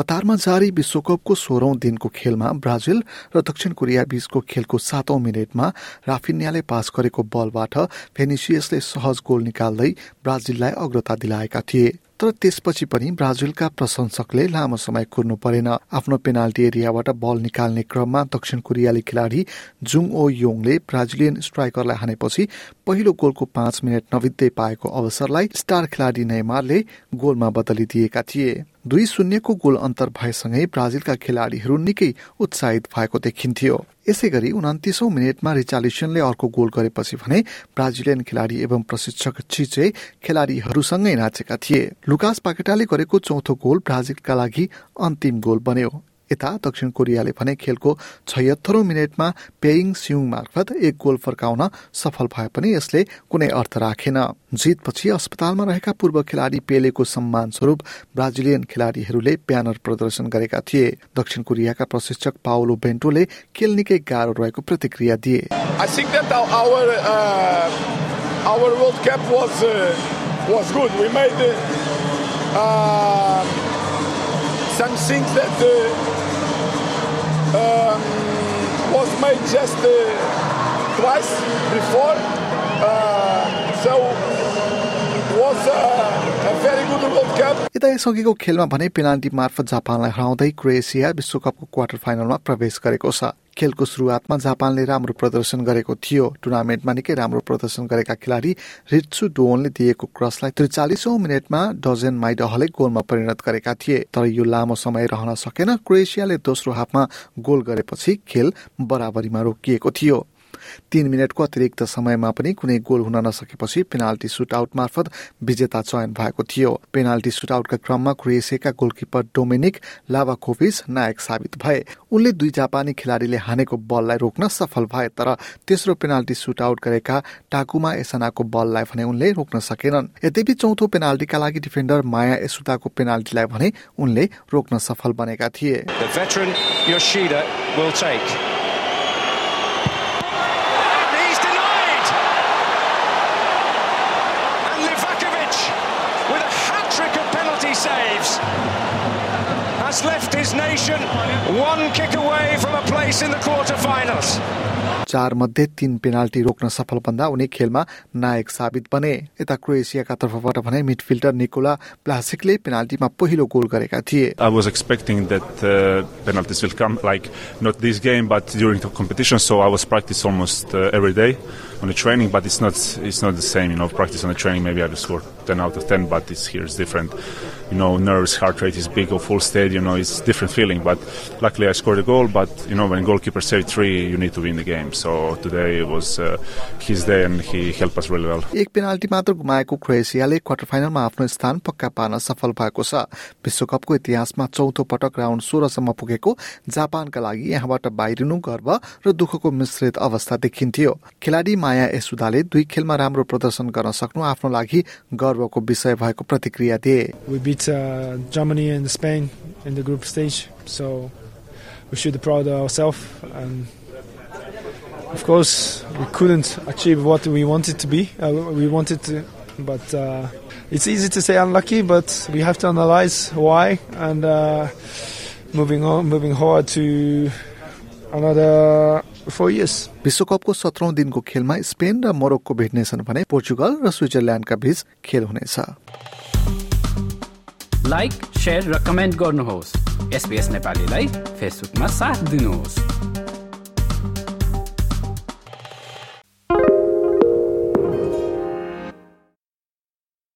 कतारमा जारी विश्वकपको सोह्रौं दिनको खेलमा ब्राजिल र दक्षिण कोरिया बीचको खेलको सातौं मिनटमा राफिन्याले पास गरेको बलबाट भेनिसियसले सहज गोल निकाल्दै ब्राजिललाई अग्रता दिलाएका थिए। तर त्यसपछि पनि ब्राजिलका प्रशंसकले लामो समय कुर्नु परेन। आफ्नो पेनाल्टी एरियाबाट बल निकाल्ने क्रममा दक्षिण कोरियाली खेलाडी जुङ ओ योङले ब्राजिलियन स्ट्राइकरलाई हानेपछि पहिलो गोलको पाँच मिनट नबित्दै पाएको अवसरलाई स्टार खेलाडी नैमारले गोलमा बदलिदिएका थिए। दुई शून्यको गोल अन्तर भएसँगै ब्राजिलका खेलाडीहरू निकै उत्साहित भएको देखिन्थ्यो। यसै गरी उन्तिसौं मिनटमा रिचालिसनले अर्को गोल गरेपछि भने ब्राजिलियन खेलाडी एवं प्रशिक्षक चिचे खेलाडीहरूसँगै नाचेका थिए। लुकास पाकेटाले गरेको चौथो गोल ब्राजिलका लागि अन्तिम गोल बन्यो। यता दक्षिण कोरियाले भने खेलको छयत्तरौं मिनटमा पेइङ सिउङ मार्फत एक गोल फर्काउन सफल भए पनि यसले कुनै अर्थ राखेन। जितपछि अस्पतालमा रहेका पूर्व खेलाडी पेलेको सम्मान स्वरूप ब्राजिलियन खेलाडीहरूले ब्यानर प्रदर्शन गरेका थिए। दक्षिण कोरियाका प्रशिक्षक पाओलो बेन्टोले खेल निकै गाह्रो रहेको प्रतिक्रिया दिए। Some things that uh, um, was made just uh, twice before. Uh, so was a, a very good World Cup. यता यसअघिको खेलमा भने पेनाल्टी मार्फत जापानलाई हराउँदै क्रोएसिया विश्वकपको क्वार्टर फाइनलमा प्रवेश गरेको छ खेलको सुरुवातमा जापानले राम्रो प्रदर्शन गरेको थियो। टुर्नामेन्टमा निकै राम्रो प्रदर्शन गरेका खेलाडी रिट्सु डोनले दिएको क्रसलाई त्रिचालिसौं मिनटमा डजेन माइडहले गोलमा परिणत गरेका थिए। तर यो लामो समय रहन सकेन। क्रोएसियाले दोस्रो हाफमा गोल गरेपछि खेल बराबरीमा रोकिएको थियो। तीन मिनटको अतिरिक्त समयमा पनि कुनै गोल हुन नसकेपछि पेनाल्टी सुटआउट मार्फत विजेता चयन भएको थियो। पेनाल्टी सुटआउटका क्रममा क्रोएसियाका गोलकिपर डोमिनिक लाभाकोभिच नायक साबित भए। उनले दुई जापानी खेलाडीले हानेको बललाई रोक्न सफल भए तर तेस्रो पेनाल्टी सुटआउट गरेका टाकुमा एसनाको बललाई भने उनले रोक्न सकेनन्। यद्यपि चौथो पेनाल्टीका लागि डिफेन्डर माया एसुताको पेनाल्टीलाई भने उनले रोक्न सफल बनेका थिए। lives has left his nation one kick away from a place in the quarter finals चार मध्ये तीन पेनाल्टी रोक्न सफल बन्दा उनी खेलमा नायक साबित बने। यता क्रोएसियाका तर्फबाट भने मिडफिल्डर निकोला प्लासिकले पेनाल्टीमा पहिलो गोल गरेका थिए। I was expecting that penalties will come like not this game but during the competition so I was practice almost every on the training but it's not it's not the same you know practice on the training maybe I will score 10 out of 10 but it's here it's different you know, nerves, heart rate is big or full stadium, you know, it's different feeling. But luckily I scored a goal. But, you know, when goalkeeper saved three, you need to win the game. So today was uh, his day and he helped us really well. एक penalty मात्र गुमाएको क्रोएसियाले quarter फाइनलमा आफ्नो स्थान पक्का पार्न सफल भएको छ विश्वकपको इतिहासमा चौथो पटक राउन्ड सोह्रसम्म पुगेको जापानका लागि यहाँबाट बाहिरिनु गर्व र दुःखको मिश्रित अवस्था देखिन्थ्यो खेलाडी माया एसुदाले दुई खेलमा राम्रो प्रदर्शन गर्न सक्नु आफ्नो लागि गर्वको विषय भएको प्रतिक्रिया दिए beat uh, Germany and Spain in the group stage. So we should be proud of ourselves. And of course, we couldn't achieve what we wanted to be. Uh, we wanted to, but uh, it's easy to say unlucky. But we have to analyze why and uh, moving on, moving forward to another four years. विश्वकपको सत्रौं दिनको खेलमा Spain र Morocco भेट्नेछन् भने पोर्चुगल र स्विजरल्याण्डका बीच खेल हुनेछ। Like र comment गर्नुहोस्। एसपिएस नेपालीलाई फेसबुकमा साथ दिनुहोस्।